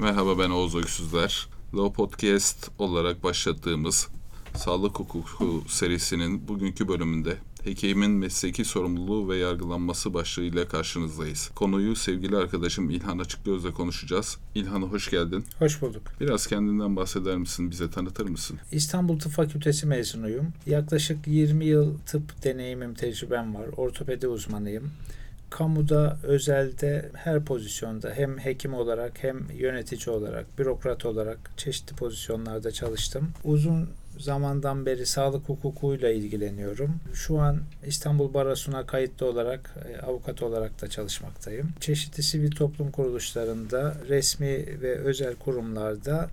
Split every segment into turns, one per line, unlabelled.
Merhaba ben Oğuz Öksüzler. Law Podcast olarak başlattığımız Sağlık Hukuku serisinin bugünkü bölümünde hekimin mesleki sorumluluğu ve yargılanması başlığıyla karşınızdayız. Konuyu sevgili arkadaşım İlhan Açıkgöz'le konuşacağız. İlhan hoş geldin.
Hoş bulduk.
Biraz kendinden bahseder misin, bize tanıtır mısın?
İstanbul Tıp Fakültesi mezunuyum. Yaklaşık 20 yıl tıp deneyimim, tecrübem var. Ortopedi uzmanıyım. Kamuda, özelde her pozisyonda hem hekim olarak hem yönetici olarak, bürokrat olarak çeşitli pozisyonlarda çalıştım. Uzun zamandan beri sağlık hukukuyla ilgileniyorum. Şu an İstanbul Barosu'na kayıtlı olarak e, avukat olarak da çalışmaktayım. Çeşitli sivil toplum kuruluşlarında, resmi ve özel kurumlarda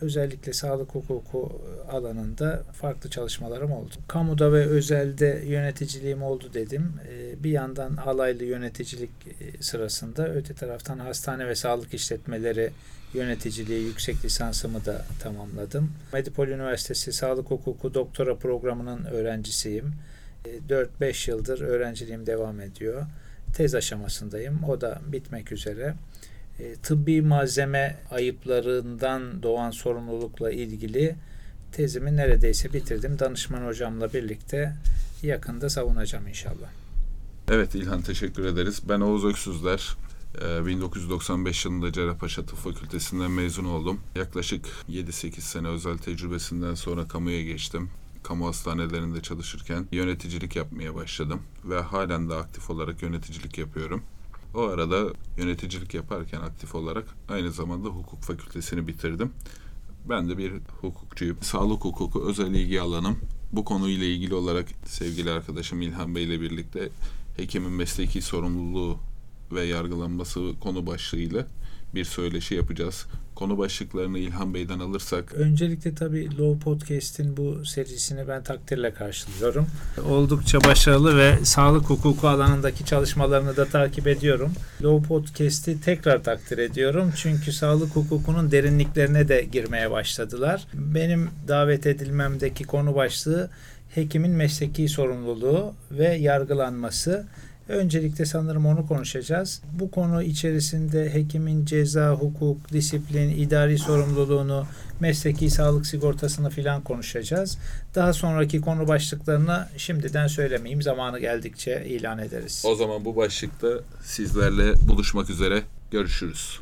özellikle sağlık hukuku alanında farklı çalışmalarım oldu. Kamuda ve özelde yöneticiliğim oldu dedim. Ee, bir yandan alaylı yöneticilik e, sırasında öte taraftan hastane ve sağlık işletmeleri yöneticiliği yüksek lisansımı da tamamladım. Medipol Üniversitesi Sağlık Hukuku Doktora programının öğrencisiyim. 4-5 ee, yıldır öğrenciliğim devam ediyor. Tez aşamasındayım. O da bitmek üzere. E, tıbbi malzeme ayıplarından doğan sorumlulukla ilgili tezimi neredeyse bitirdim. Danışman hocamla birlikte yakında savunacağım inşallah.
Evet İlhan teşekkür ederiz. Ben Oğuz Öksüzler. 1995 e, yılında Cerrahpaşa Tıp Fakültesinden mezun oldum. Yaklaşık 7-8 sene özel tecrübesinden sonra kamuya geçtim. Kamu hastanelerinde çalışırken yöneticilik yapmaya başladım ve halen de aktif olarak yöneticilik yapıyorum. O arada yöneticilik yaparken aktif olarak aynı zamanda hukuk fakültesini bitirdim. Ben de bir hukukçuyum. Sağlık hukuku özel ilgi alanım. Bu konuyla ilgili olarak sevgili arkadaşım İlhan Bey ile birlikte hekimin mesleki sorumluluğu ve yargılanması konu başlığıyla bir söyleşi yapacağız. Konu başlıklarını İlhan Bey'den alırsak.
Öncelikle tabii Low Podcast'in bu serisini ben takdirle karşılıyorum. Oldukça başarılı ve sağlık hukuku alanındaki çalışmalarını da takip ediyorum. Low Podcast'i tekrar takdir ediyorum. Çünkü sağlık hukukunun derinliklerine de girmeye başladılar. Benim davet edilmemdeki konu başlığı hekimin mesleki sorumluluğu ve yargılanması. Öncelikle sanırım onu konuşacağız. Bu konu içerisinde hekimin ceza, hukuk, disiplin, idari sorumluluğunu, mesleki sağlık sigortasını filan konuşacağız. Daha sonraki konu başlıklarını şimdiden söylemeyeyim. Zamanı geldikçe ilan ederiz.
O zaman bu başlıkta sizlerle buluşmak üzere. Görüşürüz.